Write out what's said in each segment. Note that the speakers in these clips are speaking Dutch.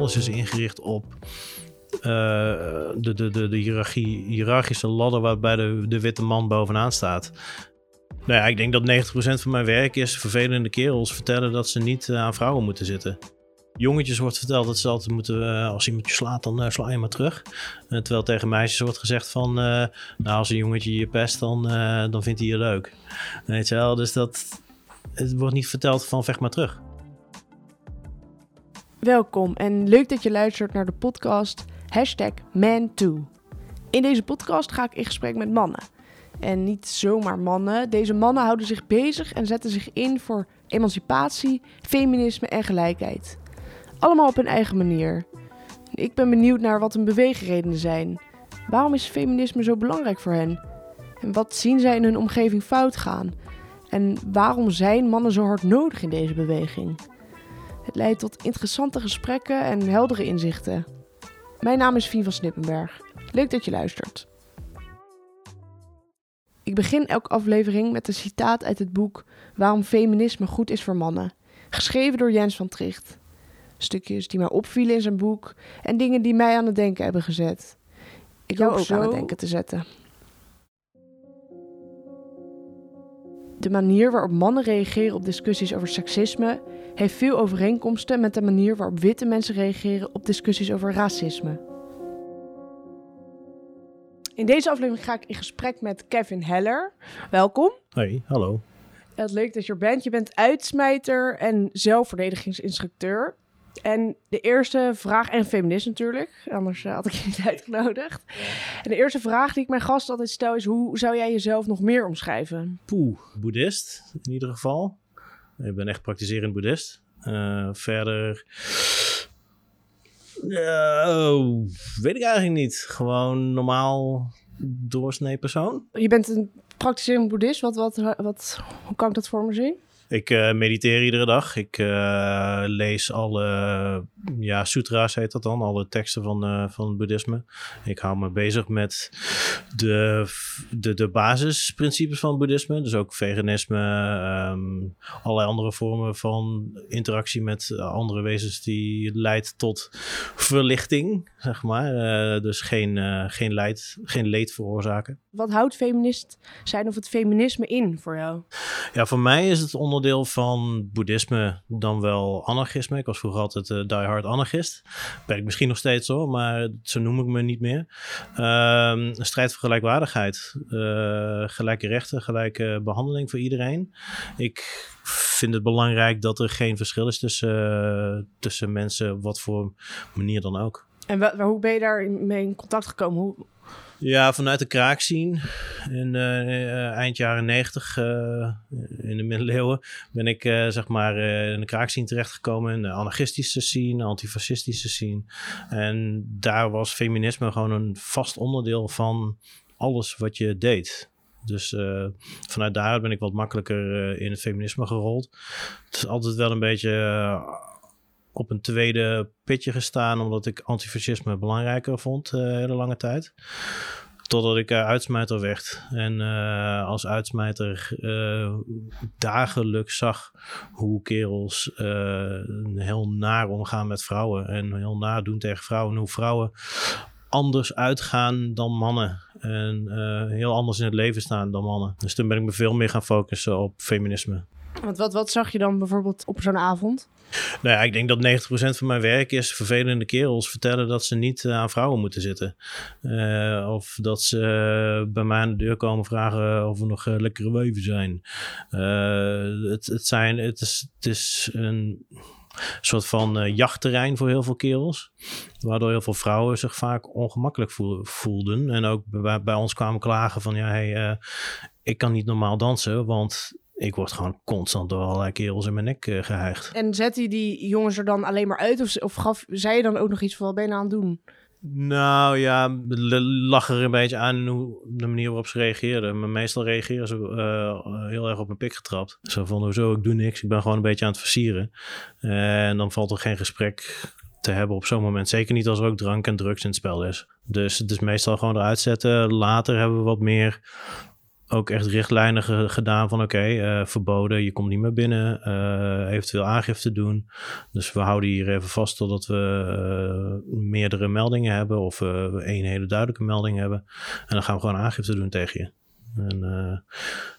alles is ingericht op uh, de, de, de, de hiërarchie, hiërarchische ladder waarbij de, de witte man bovenaan staat. Nou ja, ik denk dat 90% van mijn werk is vervelende kerels vertellen dat ze niet uh, aan vrouwen moeten zitten. Jongetjes wordt verteld dat ze altijd moeten, uh, als iemand je slaat, dan sla je maar terug. terwijl tegen meisjes wordt gezegd van, nou als een jongetje je pest, dan, dan vindt hij je leuk. Weet je wel, dus dat, het wordt niet verteld van vecht maar terug. Welkom en leuk dat je luistert naar de podcast hashtag Man2. In deze podcast ga ik in gesprek met mannen. En niet zomaar mannen. Deze mannen houden zich bezig en zetten zich in voor emancipatie, feminisme en gelijkheid. Allemaal op hun eigen manier. Ik ben benieuwd naar wat hun beweegredenen zijn. Waarom is feminisme zo belangrijk voor hen? En wat zien zij in hun omgeving fout gaan? En waarom zijn mannen zo hard nodig in deze beweging? Het leidt tot interessante gesprekken en heldere inzichten. Mijn naam is Fien van Snippenberg. Leuk dat je luistert. Ik begin elke aflevering met een citaat uit het boek Waarom feminisme goed is voor mannen, geschreven door Jens van Tricht. Stukjes die mij opvielen in zijn boek en dingen die mij aan het denken hebben gezet. Ik hoop ook aan het denken te zetten. De manier waarop mannen reageren op discussies over seksisme heeft veel overeenkomsten met de manier waarop witte mensen reageren op discussies over racisme. In deze aflevering ga ik in gesprek met Kevin Heller. Welkom. Hey, hallo. Het leuk dat je er bent. Je bent uitsmijter en zelfverdedigingsinstructeur. En de eerste vraag, en feminist natuurlijk, anders eh, had ik je niet uitgenodigd. En de eerste vraag die ik mijn gast altijd stel is: hoe zou jij jezelf nog meer omschrijven? Poeh, boeddhist in ieder geval. Ik ben echt praktiserend boeddhist. Uh, verder. Uh, weet ik eigenlijk niet. Gewoon normaal doorsnee persoon. Je bent een praktiserend boeddhist. Wat, wat, wat, hoe kan ik dat voor me zien? Ik uh, mediteer iedere dag. Ik uh, lees alle ja, sutra's, heet dat dan, alle teksten van, uh, van het boeddhisme. Ik hou me bezig met de, de, de basisprincipes van het boeddhisme. Dus ook veganisme, um, allerlei andere vormen van interactie met andere wezens die leidt tot verlichting, zeg maar. dus geen, geen, leid, geen leed veroorzaken. Wat houdt feminist zijn of het feminisme in voor jou? Ja, voor mij is het onderdeel van boeddhisme dan wel anarchisme. Ik was vroeger altijd uh, diehard anarchist. Ben ik misschien nog steeds hoor, maar zo noem ik me niet meer. Uh, een strijd voor gelijkwaardigheid. Uh, gelijke rechten, gelijke behandeling voor iedereen. Ik vind het belangrijk dat er geen verschil is tussen, tussen mensen, wat voor manier dan ook. En hoe ben je daar mee in contact gekomen? Hoe, ja, vanuit de kraak zien. In uh, eind jaren negentig, uh, in de middeleeuwen, ben ik zeg maar in de kraak zien terechtgekomen. In de anarchistische scene, antifascistische scene. En daar was feminisme gewoon een vast onderdeel van alles wat je deed. Dus vanuit daar ben ik wat makkelijker in het feminisme gerold. Het is altijd wel een beetje op een tweede pitje gestaan, omdat ik antifascisme belangrijker vond uh, hele lange tijd. Totdat ik uh, uitsmijter werd. En uh, als uitsmijter dagelijks zag hoe kerels heel naar omgaan met vrouwen. En heel naar doen tegen vrouwen. En hoe vrouwen anders uitgaan dan mannen. En heel anders in het leven staan dan mannen. Dus toen ben ik me veel meer gaan focussen op feminisme. Want wat, wat zag je dan bijvoorbeeld op zo'n avond? Nou ja, ik denk dat 90% van mijn werk is vervelende kerels vertellen dat ze niet uh, aan vrouwen moeten zitten. Uh, of dat ze uh, bij mij aan de deur komen vragen of we nog lekkere weven zijn. het, het, zijn het, is, het is een soort van jachtterrein voor heel veel kerels. Waardoor heel veel vrouwen zich vaak ongemakkelijk voelden. En ook bij, ons kwamen klagen van ja, ik kan niet normaal dansen, want ik word gewoon constant door allerlei kerels in mijn nek uh, geheigd. En zet hij die jongens er dan alleen maar uit? Of, of gaf, zei je dan ook nog iets van, wat ben je nou aan het doen? Nou ja, lag er een beetje aan hoe, de manier waarop ze reageerden. Maar meestal reageren ze uh, heel erg op mijn pik getrapt. Zo van, hoezo, ik doe niks. Ik ben gewoon een beetje aan het versieren. En dan valt er geen gesprek te hebben op zo'n moment. Zeker niet als er ook drank en drugs in het spel is. Dus het is meestal gewoon eruit zetten. Later hebben we wat meer ook echt richtlijnen ge- gedaan van oké, eh, verboden, je komt niet meer binnen, eh, eventueel aangifte doen. Dus we houden hier even vast totdat we eh, meerdere meldingen hebben of één hele duidelijke melding hebben. En dan gaan we gewoon aangifte doen tegen je. En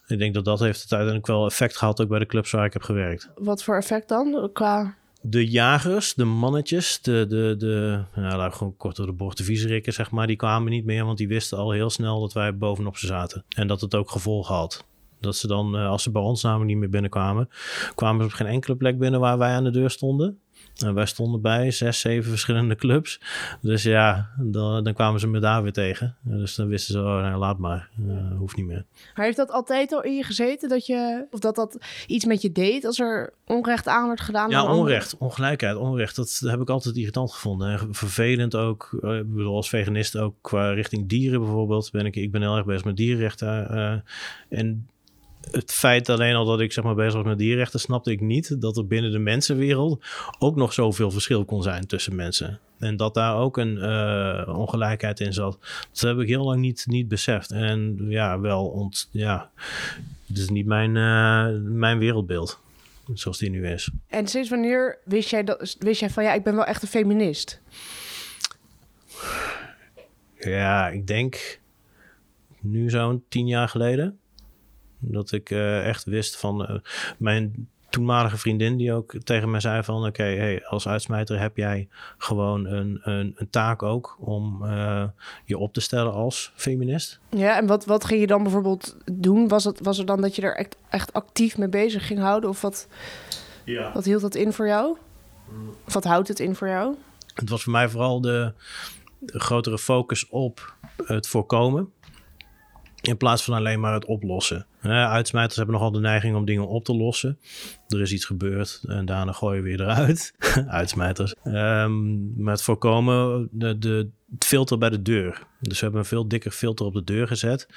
ik denk dat dat heeft het uiteindelijk wel effect gehad ook bij de clubs waar ik heb gewerkt. Wat voor effect dan? Qua... De jagers, de mannetjes, de, de, de nou, gewoon kort door de bocht, de viezerikken, zeg maar, die kwamen niet meer, want die wisten al heel snel dat wij bovenop ze zaten. En dat het ook gevolgen had. Dat ze dan, eh, als ze bij ons namelijk niet meer binnenkwamen, kwamen ze op geen enkele plek binnen waar wij aan de deur stonden. En wij stonden bij zes, zeven verschillende clubs. Dus ja, dan, dan kwamen ze me daar weer tegen. Dus dan wisten ze, oh, nou, laat maar, Eh, hoeft niet meer. Maar heeft dat altijd al in je gezeten? Dat je, of dat dat iets met je deed als er onrecht aan werd gedaan? Ja, onrecht, ongelijkheid, onrecht. Dat heb ik altijd irritant gevonden. En vervelend ook. eh, Ik bedoel, als veganist ook qua richting dieren bijvoorbeeld. Ben ik, ik ben heel erg bezig met dierenrechten. eh, en het feit alleen al dat ik zeg maar bezig was met dierenrechten, snapte ik niet dat er binnen de mensenwereld ook nog zoveel verschil kon zijn tussen mensen. En dat daar ook een eh, ongelijkheid in zat. Dat heb ik heel lang niet, niet beseft. En ja, wel ont, ja, het is niet mijn, eh, mijn wereldbeeld zoals die nu is. En sinds wanneer wist jij, dat, wist jij van ja, ik ben wel echt een feminist? Ja, ik denk nu zo'n tien jaar geleden. Dat ik eh, echt wist van eh, mijn toenmalige vriendin die ook tegen mij zei van... oké, hey, als uitsmijter heb jij gewoon een, een, een taak ook om eh, je op te stellen als feminist. Ja, en wat, wat ging je dan bijvoorbeeld doen? Was het, was het dan dat je er echt, echt actief mee bezig ging houden? Of wat, Ja. wat hield dat in voor jou? Of wat houdt het in voor jou? Het was voor mij vooral de, de grotere focus op het voorkomen. In plaats van alleen maar het oplossen. Hè, uitsmijters hebben nogal de neiging om dingen op te lossen. Er is iets gebeurd en daarna gooi je weer eruit. uitsmijters. Ehm, maar het voorkomen, de, de, het filter bij de deur. Dus we hebben een veel dikker filter op de deur gezet.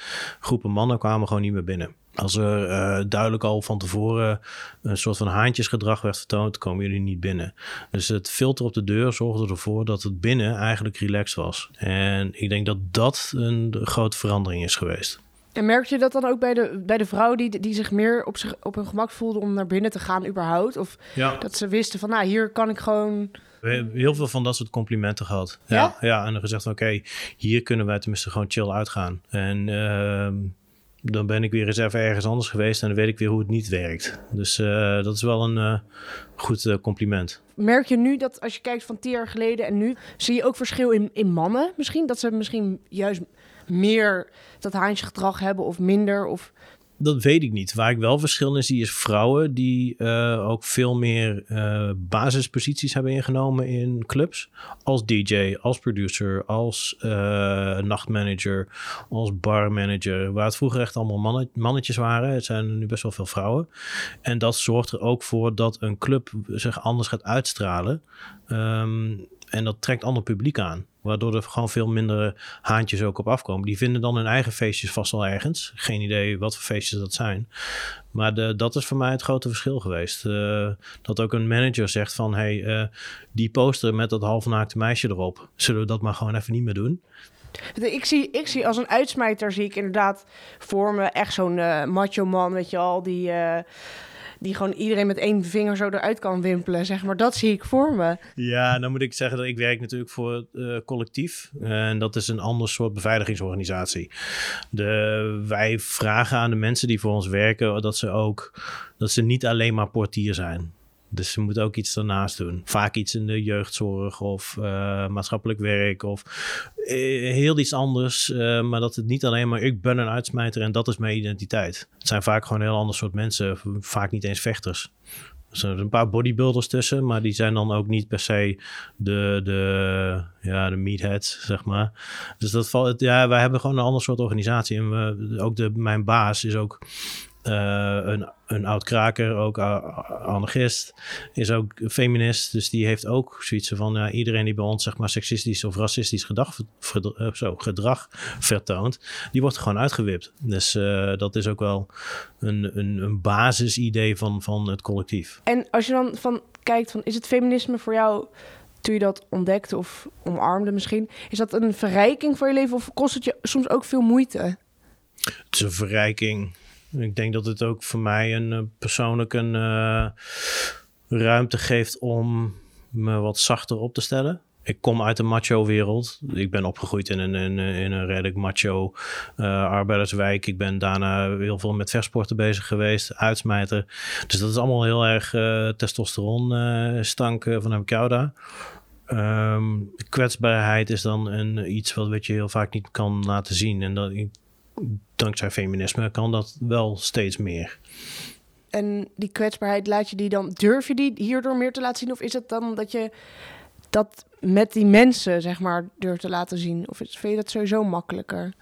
Groepen mannen kwamen gewoon niet meer binnen. Als er eh, duidelijk al van tevoren een soort van haantjesgedrag werd vertoond, komen jullie niet binnen. Dus het filter op de deur zorgde ervoor dat het binnen eigenlijk relaxed was. En ik denk dat dat een grote verandering is geweest. En merkte je dat dan ook bij de, bij de vrouw die, die zich meer op, zich, op hun gemak voelde om naar binnen te gaan überhaupt? Of Ja. dat ze wisten van, nou, hier kan ik gewoon... We hebben heel veel van dat soort complimenten gehad. Ja? Ja, ja en dan gezegd oké, hier kunnen wij tenminste gewoon chill uitgaan. En ehm, dan ben ik weer eens even ergens anders geweest en dan weet ik weer hoe het niet werkt. Dus eh, dat is wel een eh, goed eh, compliment. Merk je nu dat als je kijkt van tien jaar geleden en nu, zie je ook verschil in, in mannen misschien? Dat ze misschien juist meer dat haantje gedrag hebben of minder? Of... Dat weet ik niet. Waar ik wel verschil in zie is vrouwen die eh, ook veel meer eh, basisposities hebben ingenomen in clubs. Als DJ, als producer, als eh, nachtmanager, als barmanager. Waar het vroeger echt allemaal mannetjes waren. Het zijn nu best wel veel vrouwen. En dat zorgt er ook voor dat een club zich anders gaat uitstralen. Ehm, en dat trekt ander publiek aan. Waardoor er gewoon veel minder haantjes ook op afkomen. Die vinden dan hun eigen feestjes vast wel ergens. Geen idee wat voor feestjes dat zijn. Maar de, dat is voor mij het grote verschil geweest. Eh, dat ook een manager zegt van... hey, eh, die poster met dat halfnaakte meisje erop... zullen we dat maar gewoon even niet meer doen? Ik zie, ik zie als een uitsmijter, zie ik inderdaad voor me echt zo'n eh, macho man, weet je al, die, eh, die gewoon iedereen met één vinger zo eruit kan wimpelen, zeg maar. Dat zie ik voor me. Ja, dan moet ik zeggen dat ik werk natuurlijk voor eh, collectief. En dat is een ander soort beveiligingsorganisatie. De, wij vragen aan de mensen die voor ons werken dat ze ook dat ze niet alleen maar portier zijn. Dus ze moeten ook iets daarnaast doen. Vaak iets in de jeugdzorg of eh, maatschappelijk werk of eh, heel iets anders. eh, maar dat het niet alleen maar ik ben een uitsmijter en dat is mijn identiteit. Het zijn vaak gewoon een heel ander soort mensen. Vaak niet eens vechters. Er zijn een paar bodybuilders tussen, maar die zijn dan ook niet per se de, de, ja, de meatheads, zeg maar. Dus dat valt, ja, wij hebben gewoon een ander soort organisatie. En we, ook de, mijn baas is ook eh, een, een oud kraker, ook a- anarchist, is ook feminist. Dus die heeft ook zoiets van, ja, iedereen die bij ons zeg maar seksistisch of racistisch gedrag, ver- eh, zo, gedrag vertoont, die wordt gewoon uitgewipt. Dus eh, dat is ook wel een, een, een basisidee van, van het collectief. En als je dan van kijkt, van, is het feminisme voor jou, toen je dat ontdekte of omarmde misschien, is dat een verrijking voor je leven of kost het je soms ook veel moeite? Het is een verrijking. Ik denk dat het ook voor mij een uh, persoonlijk een uh, ruimte geeft om me wat zachter op te stellen. Ik kom uit de macho-wereld. Ik ben opgegroeid in een, in, in een redelijk macho uh, arbeiderswijk. Ik ben daarna heel veel met versporten bezig geweest, uitsmijter. Dus dat is allemaal heel erg testosteron stank van ik. Um, kwetsbaarheid is dan een, iets wat, wat je heel vaak niet kan laten zien. En dat, dankzij feminisme kan dat wel steeds meer. En die kwetsbaarheid, laat je die dan, durf je die hierdoor meer te laten zien? Of is het dan dat je dat met die mensen, zeg maar, durft te laten zien? Of vind je dat sowieso makkelijker?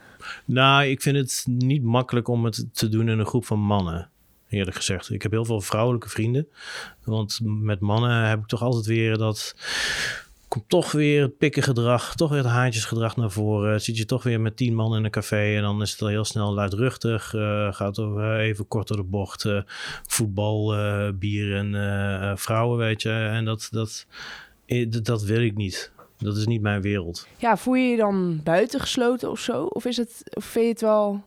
Nou, ik vind het niet makkelijk om het te doen in een groep van mannen eerlijk gezegd. Ik heb heel veel vrouwelijke vrienden. Want met mannen heb ik toch altijd weer dat komt toch weer het pikkengedrag, toch weer het haantjesgedrag naar voren. Zit je toch weer met tien man in een café en dan is het al heel snel luidruchtig. Uh, gaat over even kort door de bocht. Uh, voetbal, uh, bier en vrouwen, weet je. En dat, dat, dat wil ik niet. Dat is niet mijn wereld. Ja, voel je je dan buitengesloten of zo? Of, is het, of vind je het wel...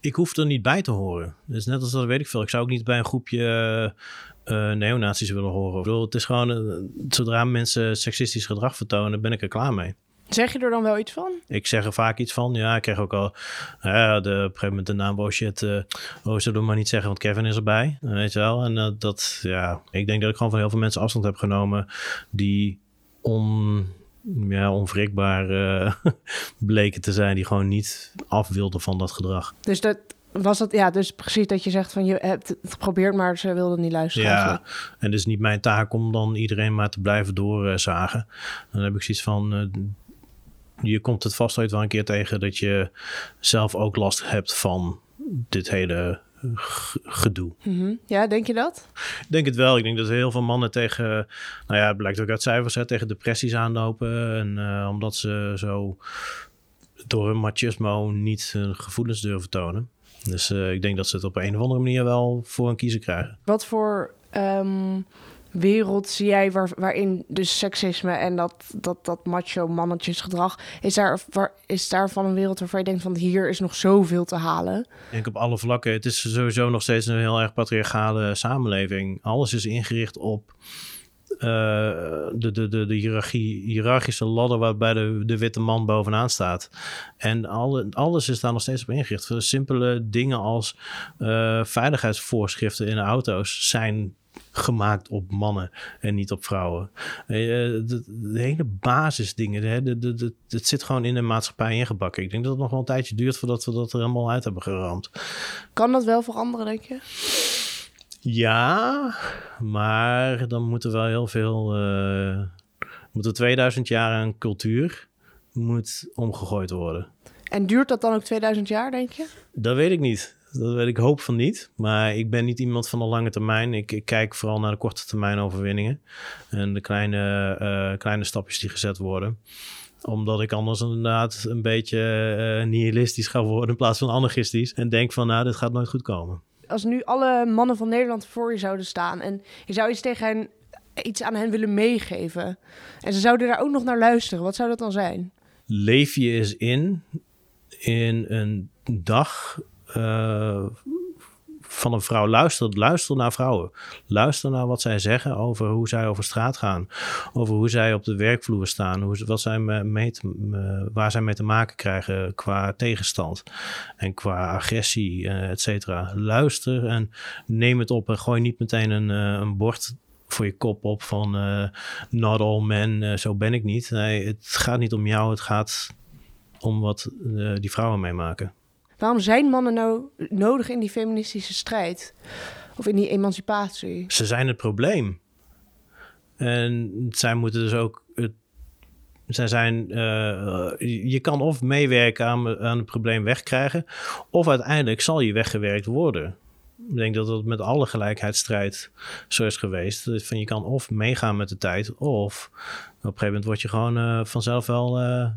Ik hoef er niet bij te horen. Dus net als dat weet ik veel. Ik zou ook niet bij een groepje uh, neonazies willen horen. Ik bedoel, het is gewoon, uh, zodra mensen seksistisch gedrag vertonen, ben ik er klaar mee. Zeg je er dan wel iets van? Ik zeg er vaak iets van. Ja, ik krijg ook al uh, de, op een gegeven moment de naam oh shit. Uh, oh, zullen we maar niet zeggen, want Kevin is erbij. Weet je wel? En uh, dat, ja, ik denk dat ik gewoon van heel veel mensen afstand heb genomen die on, ja, onwrikbaar uh, bleken te zijn. Die gewoon niet af wilden van dat gedrag. Dus dat, was dat, ja, dus precies dat je zegt van je hebt het geprobeerd, maar ze wilden niet luisteren. Ja, en het is niet mijn taak om dan iedereen maar te blijven doorzagen. Dan heb ik zoiets van, uh, je komt het vast ooit wel een keer tegen dat je zelf ook last hebt van dit hele gedoe. Mm -hmm. Ja, denk je dat? Ik denk het wel. Ik denk dat heel veel mannen tegen, nou ja, het blijkt ook uit cijfers, hè, tegen depressies aanlopen. En uh, omdat ze zo door hun machismo niet hun gevoelens durven tonen. Dus uh, ik denk dat ze het op een of andere manier wel voor een kiezer krijgen. Wat voor um, wereld zie jij waar, waarin dus seksisme en dat, dat, dat macho mannetjesgedrag... Is, daar, waar, is daarvan een wereld waarvan je denkt van hier is nog zoveel te halen? Ik denk op alle vlakken. Het is sowieso nog steeds een heel erg patriarchale samenleving. Alles is ingericht op de, de, de, de hiërarchie, hiërarchische ladder waarbij de, de witte man bovenaan staat. En alle, alles is daar nog steeds op ingericht. Simpele dingen als uh, veiligheidsvoorschriften in auto's zijn gemaakt op mannen en niet op vrouwen. Uh, de, hele basisdingen, het zit gewoon in de maatschappij ingebakken. Ik denk dat het nog wel een tijdje duurt voordat we dat er helemaal uit hebben geramd. Kan dat wel veranderen, denk je? Ja, maar dan moeten wel heel veel. Uh, moeten 2000 jaar aan cultuur moet omgegooid worden. En duurt dat dan ook 2000 jaar, denk je? Dat weet ik niet. Dat weet ik hoop van niet. Maar ik ben niet iemand van de lange termijn. Ik, ik kijk vooral naar de korte termijn overwinningen. En de kleine, uh, kleine stapjes die gezet worden omdat ik anders inderdaad een beetje uh, nihilistisch ga worden in plaats van anarchistisch. En denk van, nou, dit gaat nooit goed komen als nu alle mannen van Nederland voor je zouden staan en je zou iets tegen hen, iets aan hen willen meegeven en ze zouden daar ook nog naar luisteren, wat zou dat dan zijn? Leef je eens in in een dag uh, van een vrouw. Luister, luister naar vrouwen. Luister naar wat zij zeggen over hoe zij over straat gaan. Over hoe zij op de werkvloer staan. Hoe, wat zij mee waar zij mee te maken krijgen qua tegenstand. En qua agressie, uh, et cetera. Luister en neem het op. En gooi niet meteen een, uh, een bord voor je kop op van uh, not all men, zo ben ik niet. Nee, het gaat niet om jou. Het gaat om wat die vrouwen meemaken. Waarom zijn mannen nou nodig in die feministische strijd? Of in die emancipatie? Ze zijn het probleem. En zij moeten dus ook het zij zijn, uh, je kan of meewerken aan, aan het probleem wegkrijgen, of uiteindelijk zal je weggewerkt worden. Ik denk dat dat met alle gelijkheidsstrijd zo is geweest. Van je kan of meegaan met de tijd, of op een gegeven moment word je gewoon uh, vanzelf wel uh,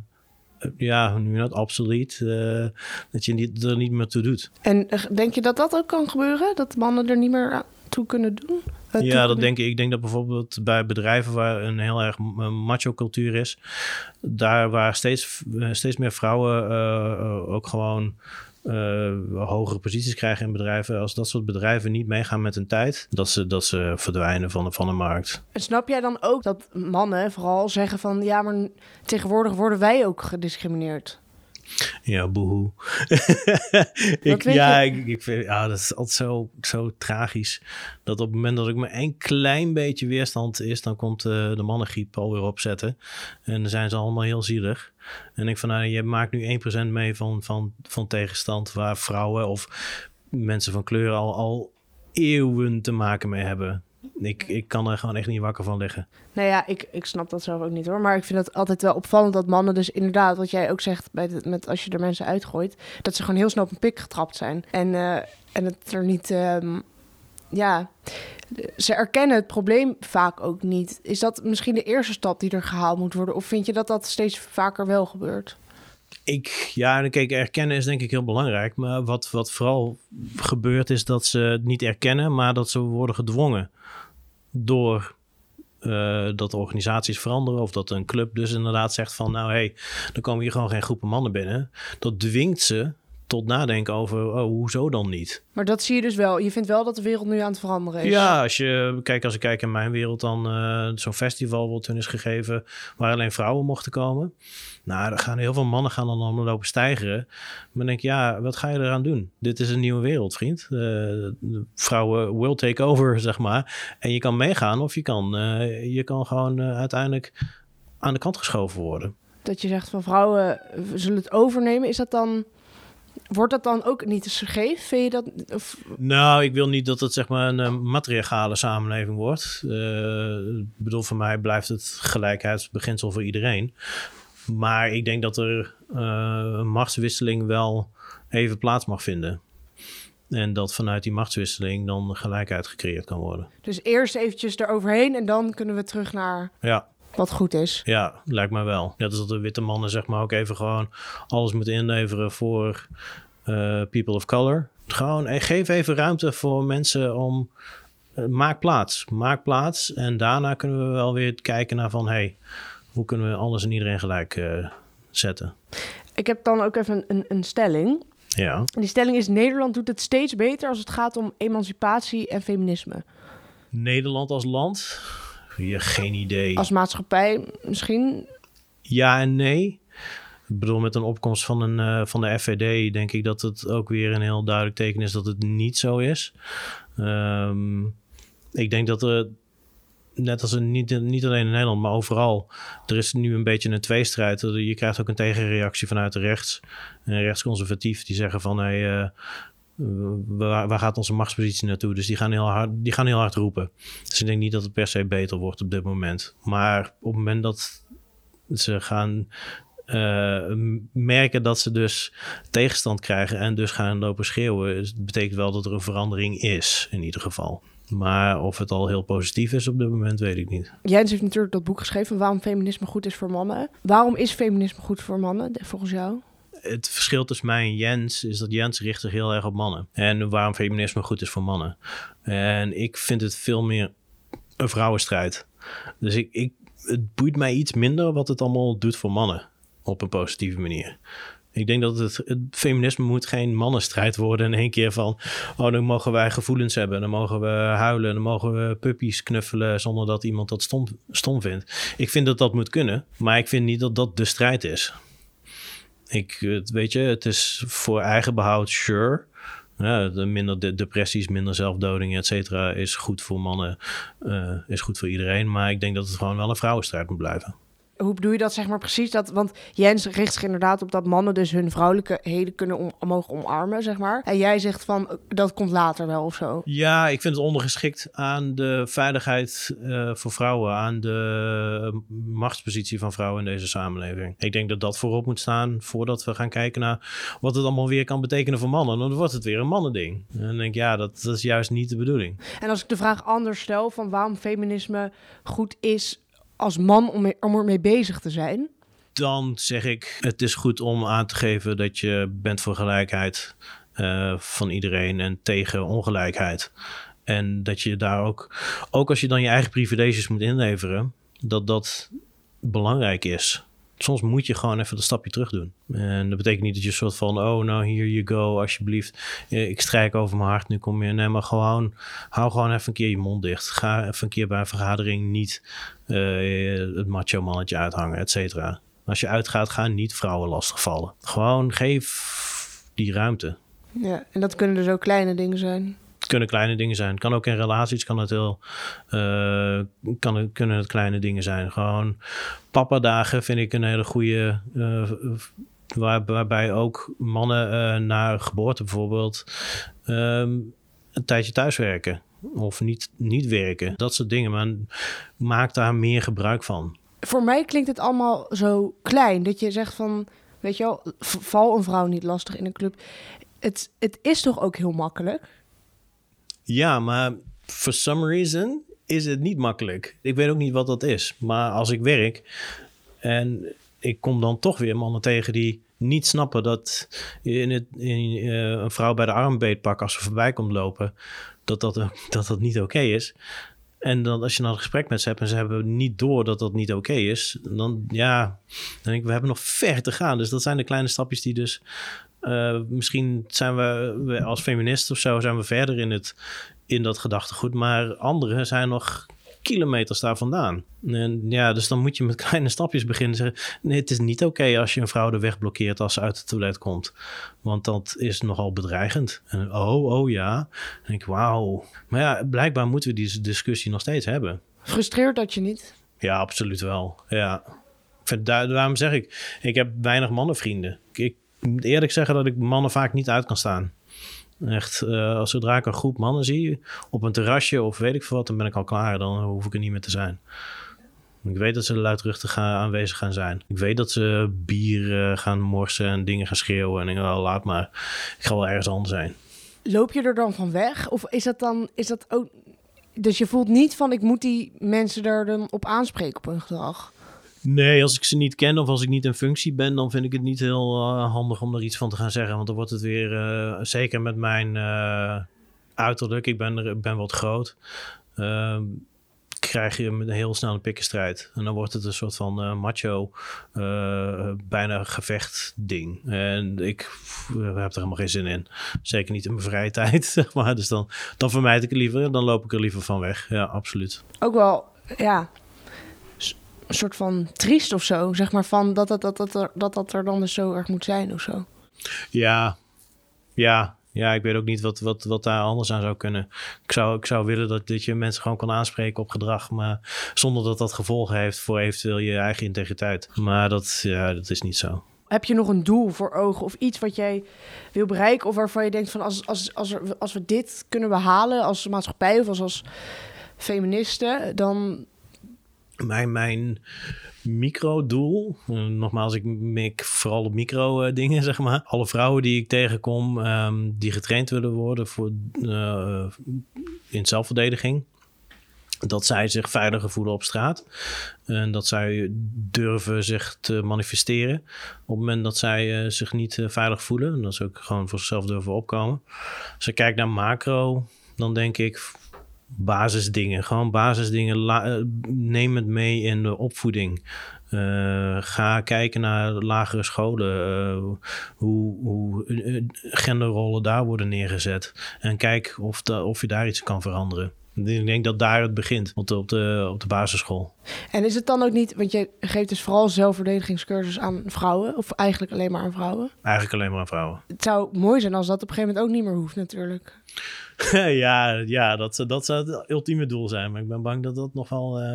ja, nu dat obsolet, uh, dat je niet, er niet meer toe doet. En denk je dat dat ook kan gebeuren? Dat mannen er niet meer toe kunnen doen? Ja, dat denk ik. Ik denk dat bijvoorbeeld bij bedrijven waar een heel erg macho cultuur is, daar waar steeds, steeds meer vrouwen uh, ook gewoon eh, hogere posities krijgen in bedrijven, als dat soort bedrijven niet meegaan met hun tijd, dat ze, dat ze verdwijnen van de, van de markt. En snap jij dan ook dat mannen vooral zeggen van ja, maar tegenwoordig worden wij ook gediscrimineerd? Ja, boehoe. ik, ja, ik, ik, vind, ja, dat is altijd zo, zo tragisch. Dat op het moment dat ik me een klein beetje weerstand is, dan komt uh, de mannengriep alweer opzetten. En dan zijn ze allemaal heel zielig. En ik van, nou, je maakt nu 1% mee van, van, van tegenstand waar vrouwen of mensen van kleur al, al eeuwen te maken mee hebben. Ik, ik kan er gewoon echt niet wakker van liggen. Nou ja, ik, ik snap dat zelf ook niet hoor. Maar ik vind het altijd wel opvallend dat mannen dus inderdaad, wat jij ook zegt bij de, met als je er mensen uitgooit, dat ze gewoon heel snel op een pik getrapt zijn. En, uh, en het er niet, um, ja, ze erkennen het probleem vaak ook niet. Is dat misschien de eerste stap die er gehaald moet worden? Of vind je dat dat steeds vaker wel gebeurt? Ik, ja, kijk, erkennen is denk ik heel belangrijk. Maar wat, wat vooral gebeurt is dat ze het niet erkennen, maar dat ze worden gedwongen door uh, dat organisaties veranderen of dat een club dus inderdaad zegt van nou hé, hey, dan komen hier gewoon geen groepen mannen binnen. Dat dwingt ze tot nadenken over, oh, hoezo dan niet? Maar dat zie je dus wel. Je vindt wel dat de wereld nu aan het veranderen is. Ja, als je kijk, als ik kijk in mijn wereld, dan uh, zo'n festival wat toen is gegeven, waar alleen vrouwen mochten komen. Nou, er gaan heel veel mannen gaan dan allemaal lopen stijgeren. Maar dan denk ik, ja, wat ga je eraan doen? Dit is een nieuwe wereld, vriend. Uh, vrouwen will take over, zeg maar. En je kan meegaan of je kan, uh, je kan gewoon uiteindelijk aan de kant geschoven worden. Dat je zegt van vrouwen zullen het overnemen, is dat dan Wordt dat dan ook niet eens gegeven? Vind je dat? Of... Nou, ik wil niet dat het zeg maar een uh, samenleving wordt. Uh, ik bedoel, voor mij blijft het gelijkheidsbeginsel voor iedereen. Maar ik denk dat er uh, een machtswisseling wel even plaats mag vinden. En dat vanuit die machtswisseling dan gelijkheid gecreëerd kan worden. Dus eerst eventjes eroverheen en dan kunnen we terug naar ja wat goed is. Ja, lijkt mij wel. Net als dat de witte mannen zeg maar ook even gewoon alles moeten inleveren voor uh, people of color. Gewoon eh, geef even ruimte voor mensen om... Uh, maak plaats, maak plaats. En daarna kunnen we wel weer kijken naar van... hey, hoe kunnen we alles en iedereen gelijk uh, zetten? Ik heb dan ook even een, een stelling. Ja. En die stelling is: Nederland doet het steeds beter als het gaat om emancipatie en feminisme. Nederland als land? Ja, geen idee. Als maatschappij misschien? Ja en nee. Ik bedoel, met een opkomst van, een, uh, van de FVD denk ik dat het ook weer een heel duidelijk teken is dat het niet zo is. Um, ik denk dat er, net als een, niet, niet alleen in Nederland, maar overal, er is nu een beetje een tweestrijd. Je krijgt ook een tegenreactie vanuit de rechts. En rechtsconservatief die zeggen van hey, uh, waar, waar, gaat onze machtspositie naartoe? Dus die gaan, heel hard, die gaan heel hard roepen. Dus ik denk niet dat het per se beter wordt op dit moment. Maar op het moment dat ze gaan uh, merken dat ze dus tegenstand krijgen en dus gaan lopen schreeuwen, betekent wel dat er een verandering is, in ieder geval. Maar of het al heel positief is op dit moment, weet ik niet. Jens heeft natuurlijk dat boek geschreven, Waarom feminisme goed is voor mannen. Waarom is feminisme goed voor mannen, volgens jou? Het verschil tussen mij en Jens is dat Jens richt zich heel erg op mannen. En waarom feminisme goed is voor mannen. En ik vind het veel meer een vrouwenstrijd. Dus ik, ik, het boeit mij iets minder wat het allemaal doet voor mannen. Op een positieve manier. Ik denk dat het, het, feminisme moet geen mannenstrijd worden in één keer van... oh, dan mogen wij gevoelens hebben, dan mogen we huilen... dan mogen we puppies knuffelen zonder dat iemand dat stom, stom vindt. Ik vind dat dat moet kunnen, maar ik vind niet dat dat de strijd is. Ik, weet je, het is voor eigen behoud, sure. Minder de depressies, minder zelfdoding, et cetera, is goed voor mannen, uh, is goed voor iedereen. Maar ik denk dat het gewoon wel een vrouwenstrijd moet blijven hoe bedoel je dat zeg maar precies? Dat, want Jens richt zich inderdaad op dat mannen dus hun vrouwelijkheden kunnen om, mogen omarmen, zeg maar. En jij zegt van, dat komt later wel of zo. Ja, ik vind het ondergeschikt aan de veiligheid uh, voor vrouwen, aan de machtspositie van vrouwen in deze samenleving. Ik denk dat dat voorop moet staan voordat we gaan kijken naar wat het allemaal weer kan betekenen voor mannen. Dan wordt het weer een mannending. En dan denk ik, ja, dat, dat is juist niet de bedoeling. En als ik de vraag anders stel van waarom feminisme goed is als man om, mee, bezig te zijn? Dan zeg ik, het is goed om aan te geven dat je bent voor gelijkheid uh, van iedereen en tegen ongelijkheid. En dat je daar ook, ook als je dan je eigen privileges moet inleveren, dat dat belangrijk is. Soms moet je gewoon even een stapje terug doen. En dat betekent niet dat je een soort van, oh nou here you go, alsjeblieft. Ik strijk over mijn hart, nu kom je. Nee, maar gewoon, hou gewoon even een keer je mond dicht. Ga even een keer bij een vergadering niet uh, het macho mannetje uithangen, et cetera. Als je uitgaat, ga niet vrouwen lastigvallen. Gewoon geef die ruimte. Ja, en dat kunnen dus ook kleine dingen zijn. Kunnen kleine dingen zijn. Kan ook in relaties, kan het heel, uh, kan, kunnen het kleine dingen zijn. Gewoon papa-dagen vind ik een hele goede. Uh, waar, waarbij ook mannen uh, na geboorte bijvoorbeeld um, een tijdje thuiswerken. Of niet, niet werken. Dat soort dingen. Maar maak daar meer gebruik van. Voor mij klinkt het allemaal zo klein. Dat je zegt van, weet je wel, val een vrouw niet lastig in een club. Het, het is toch ook heel makkelijk? Ja, maar for some reason is het niet makkelijk. Ik weet ook niet wat dat is. Maar als ik werk en ik kom dan toch weer mannen tegen die niet snappen dat in het, in, uh, een vrouw bij de arm beetpakken als ze voorbij komt lopen, dat dat, dat, dat niet oké is. En dan als je dan een gesprek met ze hebt en ze hebben niet door dat dat niet oké is, dan ja, dan denk ik, we hebben nog ver te gaan. Dus dat zijn de kleine stapjes die dus uh, misschien zijn we, als feminist of zo, zijn we verder in, het, in dat gedachtegoed. Maar anderen zijn nog kilometers daar vandaan. En ja, dus dan moet je met kleine stapjes beginnen. Zeggen, nee, het is niet oké als je een vrouw de weg blokkeert als ze uit het toilet komt. Want dat is nogal bedreigend. En oh, oh ja. Dan denk ik, wauw. Maar ja, blijkbaar moeten we die discussie nog steeds hebben. Frustreert dat je niet? Ja, absoluut wel. Ja. Daarom zeg ik, ik heb weinig mannenvrienden. Ik moet eerlijk zeggen dat ik mannen vaak niet uit kan staan. Echt, uh, als zodra ik een groep mannen zie op een terrasje of weet ik veel wat, dan ben ik al klaar. Dan hoef ik er niet meer te zijn. Ik weet dat ze luidruchtig gaan, aanwezig gaan zijn. Ik weet dat ze bier gaan morsen en dingen gaan schreeuwen. En ik denk, oh, laat maar. Ik ga wel ergens anders zijn. Loop je er dan van weg? Of is dat dan, is dat ook... Dus je voelt niet van, ik moet die mensen er dan op aanspreken op hun gedrag? Nee, als ik ze niet ken of als ik niet in functie ben, dan vind ik het niet heel uh, handig om er iets van te gaan zeggen. Want dan wordt het weer, uh, zeker met mijn uh, uiterlijk, ik ben, er, ben wat groot, krijg je een heel snel een pikkenstrijd. En dan wordt het een soort van macho, bijna gevecht ding. En ik heb er helemaal geen zin in. Zeker niet in mijn vrije tijd, maar. Dus dan, dan vermijd ik het liever. Dan loop ik er liever van weg. Ja, absoluut. Ook wel, ja, een soort van triest of zo. Zeg maar van dat dat, dat, dat, er, dat dat er dan dus zo erg moet zijn of zo. Ja, ja. Ja, ik weet ook niet wat, wat, wat daar anders aan zou kunnen. Ik zou, ik zou willen dat, dat je mensen gewoon kan aanspreken op gedrag, maar zonder dat dat gevolgen heeft voor eventueel je eigen integriteit. Maar dat, ja, dat is niet zo. Heb je nog een doel voor ogen of iets wat jij wil bereiken of waarvan je denkt van als, als, als, er, als we dit kunnen behalen als maatschappij of als, als feministen, dan mijn, mijn micro-doel, uh, nogmaals, ik mik vooral op micro-dingen, zeg maar. Alle vrouwen die ik tegenkom, um, die getraind willen worden voor, uh, in zelfverdediging. Dat zij zich veiliger voelen op straat. En dat zij durven zich te manifesteren. Op het moment dat zij zich niet veilig voelen. En dat ze ook gewoon voor zichzelf durven opkomen. Als ik kijk naar macro, dan denk ik basisdingen. Gewoon basisdingen. Eh, neem het mee in de opvoeding. Uh, ga kijken naar lagere scholen. Uh, hoe, hoe genderrollen daar worden neergezet. En kijk of, of je daar iets kan veranderen. Ik denk dat daar het begint, op de, op de, op de basisschool. En is het dan ook niet, want je geeft dus vooral zelfverdedigingscursus aan vrouwen, of eigenlijk alleen maar aan vrouwen? Eigenlijk alleen maar aan vrouwen. Het zou mooi zijn als dat op een gegeven moment ook niet meer hoeft, natuurlijk. ja, ja dat, dat zou het ultieme doel zijn. Maar ik ben bang dat dat nog wel uh,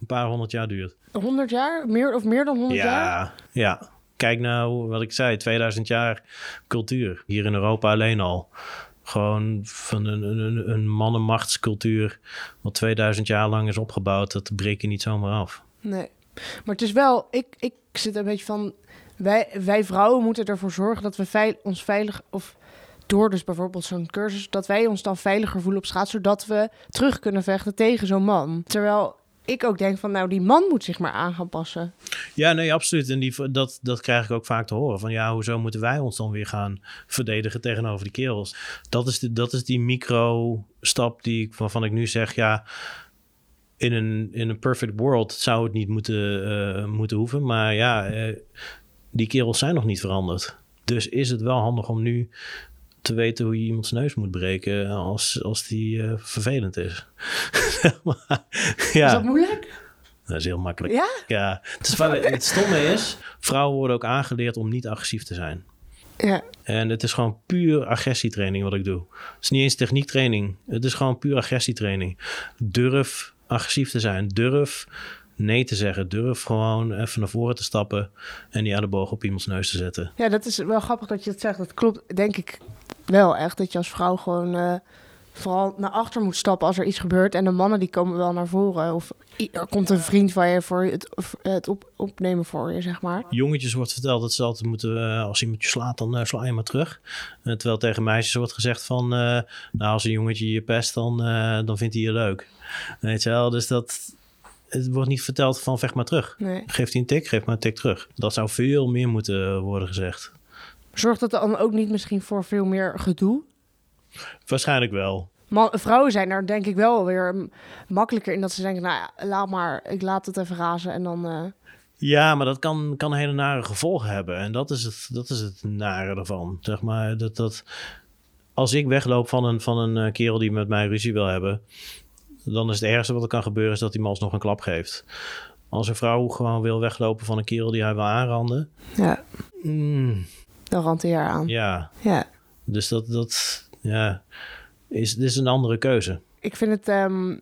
een paar honderd jaar duurt. 100 jaar? Meer of meer dan 100 ja, jaar? Ja, kijk nou wat ik zei, 2000 jaar cultuur. Hier in Europa alleen al. Gewoon van een, een, een mannenmachtscultuur, wat 2000 jaar lang is opgebouwd, dat breek je niet zomaar af. Nee, maar het is wel, ik, ik zit een beetje van, wij, wij vrouwen moeten ervoor zorgen dat we veil, ons veilig, of door dus bijvoorbeeld zo'n cursus, dat wij ons dan veiliger voelen op straat, zodat we terug kunnen vechten tegen zo'n man. Terwijl ik ook denk van, nou, die man moet zich maar aan gaan passen. Ja, nee, absoluut. En die, dat, dat krijg ik ook vaak te horen. Van ja, hoezo moeten wij ons dan weer gaan verdedigen tegenover die kerels? Dat is, de, dat is die micro-stap die, waarvan ik nu zeg, ja, in een, in een perfect world zou het niet moeten, eh, moeten hoeven. Maar ja, eh, die kerels zijn nog niet veranderd. Dus is het wel handig om nu te weten hoe je iemands neus moet breken als, als die eh, vervelend is. Maar, ja. Is dat moeilijk? Dat is heel makkelijk. Ja? Ja, het, is, het stomme is, vrouwen worden ook aangeleerd om niet agressief te zijn. Ja. En het is gewoon puur agressietraining wat ik doe. Het is niet eens techniektraining. Het is gewoon puur agressietraining. Durf agressief te zijn. Durf nee te zeggen. Durf gewoon even naar voren te stappen en die elleboog op iemands neus te zetten. Ja, dat is wel grappig dat je dat zegt. Dat klopt, denk ik wel echt. Dat je als vrouw gewoon eh, vooral naar achter moet stappen als er iets gebeurt. En de mannen die komen wel naar voren. Of er komt een vriend van je voor het, het op, opnemen voor je, zeg maar. Jongetjes wordt verteld dat ze altijd moeten, eh, als iemand je slaat, dan eh, sla je maar terug. Terwijl tegen meisjes wordt gezegd van, nou als een jongetje je pest, dan, dan vindt hij je leuk. Weet je wel, dus dat, het wordt niet verteld van vecht maar terug. Nee. Geeft hij een tik, geef maar een tik terug. Dat zou veel meer moeten worden gezegd. Zorgt dat dan ook niet misschien voor veel meer gedoe? Waarschijnlijk wel. Man, vrouwen zijn daar denk ik wel weer makkelijker in dat ze denken, nou ja, laat maar, ik laat het even razen en dan... eh, Ja, maar dat kan, kan hele nare gevolgen hebben. En dat is het, dat is het nare ervan. Zeg maar, dat, dat, als ik wegloop van een, van een eh, kerel die met mij ruzie wil hebben... dan is het ergste wat er kan gebeuren... is dat hij me alsnog een klap geeft. Als een vrouw gewoon wil weglopen van een kerel die hij wil aanranden... ja, mm, dan haar aan. ja, ja. dus dat, dat ja, is, dit is een andere keuze. ik vind het ehm,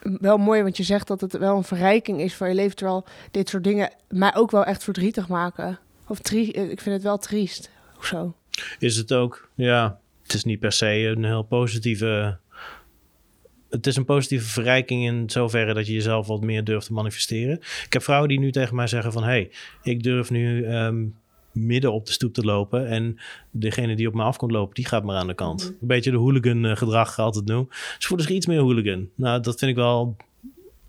wel mooi, want je zegt dat het wel een verrijking is van je leven, terwijl dit soort dingen mij ook wel echt verdrietig maken. Of tri- eh, ik vind het wel triest, of zo. is het ook. Ja, het is niet per se een heel positieve. Het is een positieve verrijking in zoverre dat je jezelf wat meer durft te manifesteren. Ik heb vrouwen die nu tegen mij zeggen van... hey, ik durf nu ehm, midden op de stoep te lopen... en degene die op me af komt lopen, die gaat maar aan de kant. Een beetje de hooligan eh, gedrag altijd noem. Ze voelen zich iets meer hooligan. Nou, dat vind ik wel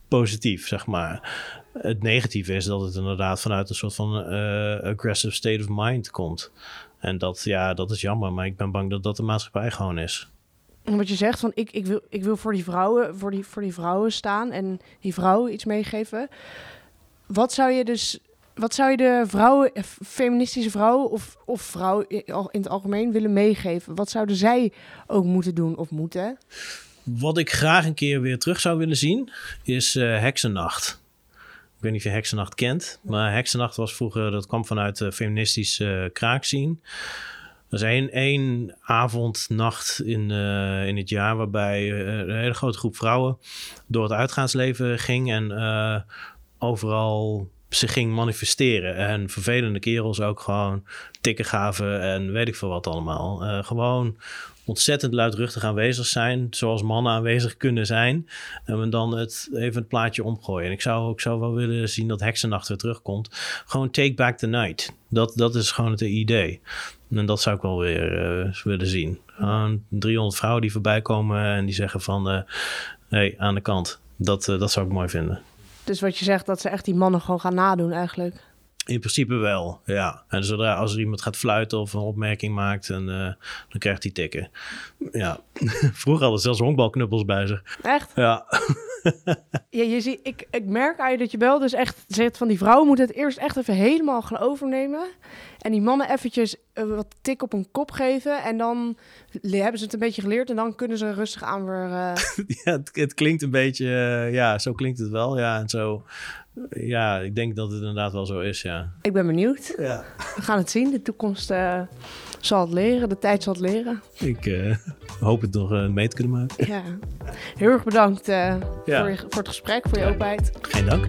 positief, zeg maar. Het negatieve is dat het inderdaad vanuit een soort van eh, aggressive state of mind komt. En dat, ja, dat is jammer, maar ik ben bang dat dat de maatschappij gewoon is. En wat je zegt van ik, ik, wil, ik wil voor die vrouwen, voor die, voor die vrouwen staan en die vrouwen iets meegeven. Wat zou je dus, wat zou je de vrouwen, eh, feministische vrouwen of, of vrouwen in het algemeen willen meegeven? Wat zouden zij ook moeten doen of moeten? Wat ik graag een keer weer terug zou willen zien, is eh, Heksennacht. Ik weet niet of je Heksennacht kent, maar Heksennacht was vroeger, dat kwam vanuit de feministische uh, kraakscene. Er is één, één avond, nacht in, eh, in het jaar waarbij eh, een hele grote groep vrouwen door het uitgaansleven ging en eh, overal zich ging manifesteren. En vervelende kerels ook gewoon tikken gaven en weet ik veel wat allemaal. Eh, gewoon ontzettend luidruchtig aanwezig zijn, zoals mannen aanwezig kunnen zijn. En dan het, even het plaatje omgooien. En ik zou, ik zou wel willen zien dat Heksennacht weer terugkomt. Gewoon take back the night. Dat, dat is gewoon het idee. En dat zou ik wel weer uh, willen zien. Gewoon 300 vrouwen die voorbij komen en die zeggen van... Uh, hey, aan de kant. Dat, dat zou ik mooi vinden. Dus wat je zegt, dat ze echt die mannen gewoon gaan nadoen eigenlijk. In principe wel, ja. En zodra als er iemand gaat fluiten of een opmerking maakt, en, uh, dan krijgt hij tikken. Ja, vroeger hadden ze zelfs honkbalknuppels bij zich. Echt? Ja. ja, je ziet, ik, ik merk aan je dat je wel dus echt zegt van die vrouwen moeten het eerst echt even helemaal gaan overnemen. En die mannen eventjes uh, wat tik op hun kop geven. En dan hebben ze het een beetje geleerd. En dan kunnen ze rustig aan weer... Uh... ja, het, het, klinkt een beetje... Uh, ja, zo klinkt het wel. Ja, en zo... Ja, ik denk dat het inderdaad wel zo is, ja. Ik ben benieuwd. Ja. We gaan het zien. De toekomst uh, zal het leren. De tijd zal het leren. Ik uh, hoop het nog uh, mee te kunnen maken. Ja. Heel erg bedankt ja. voor, je, voor het gesprek, voor je openheid. Geen dank.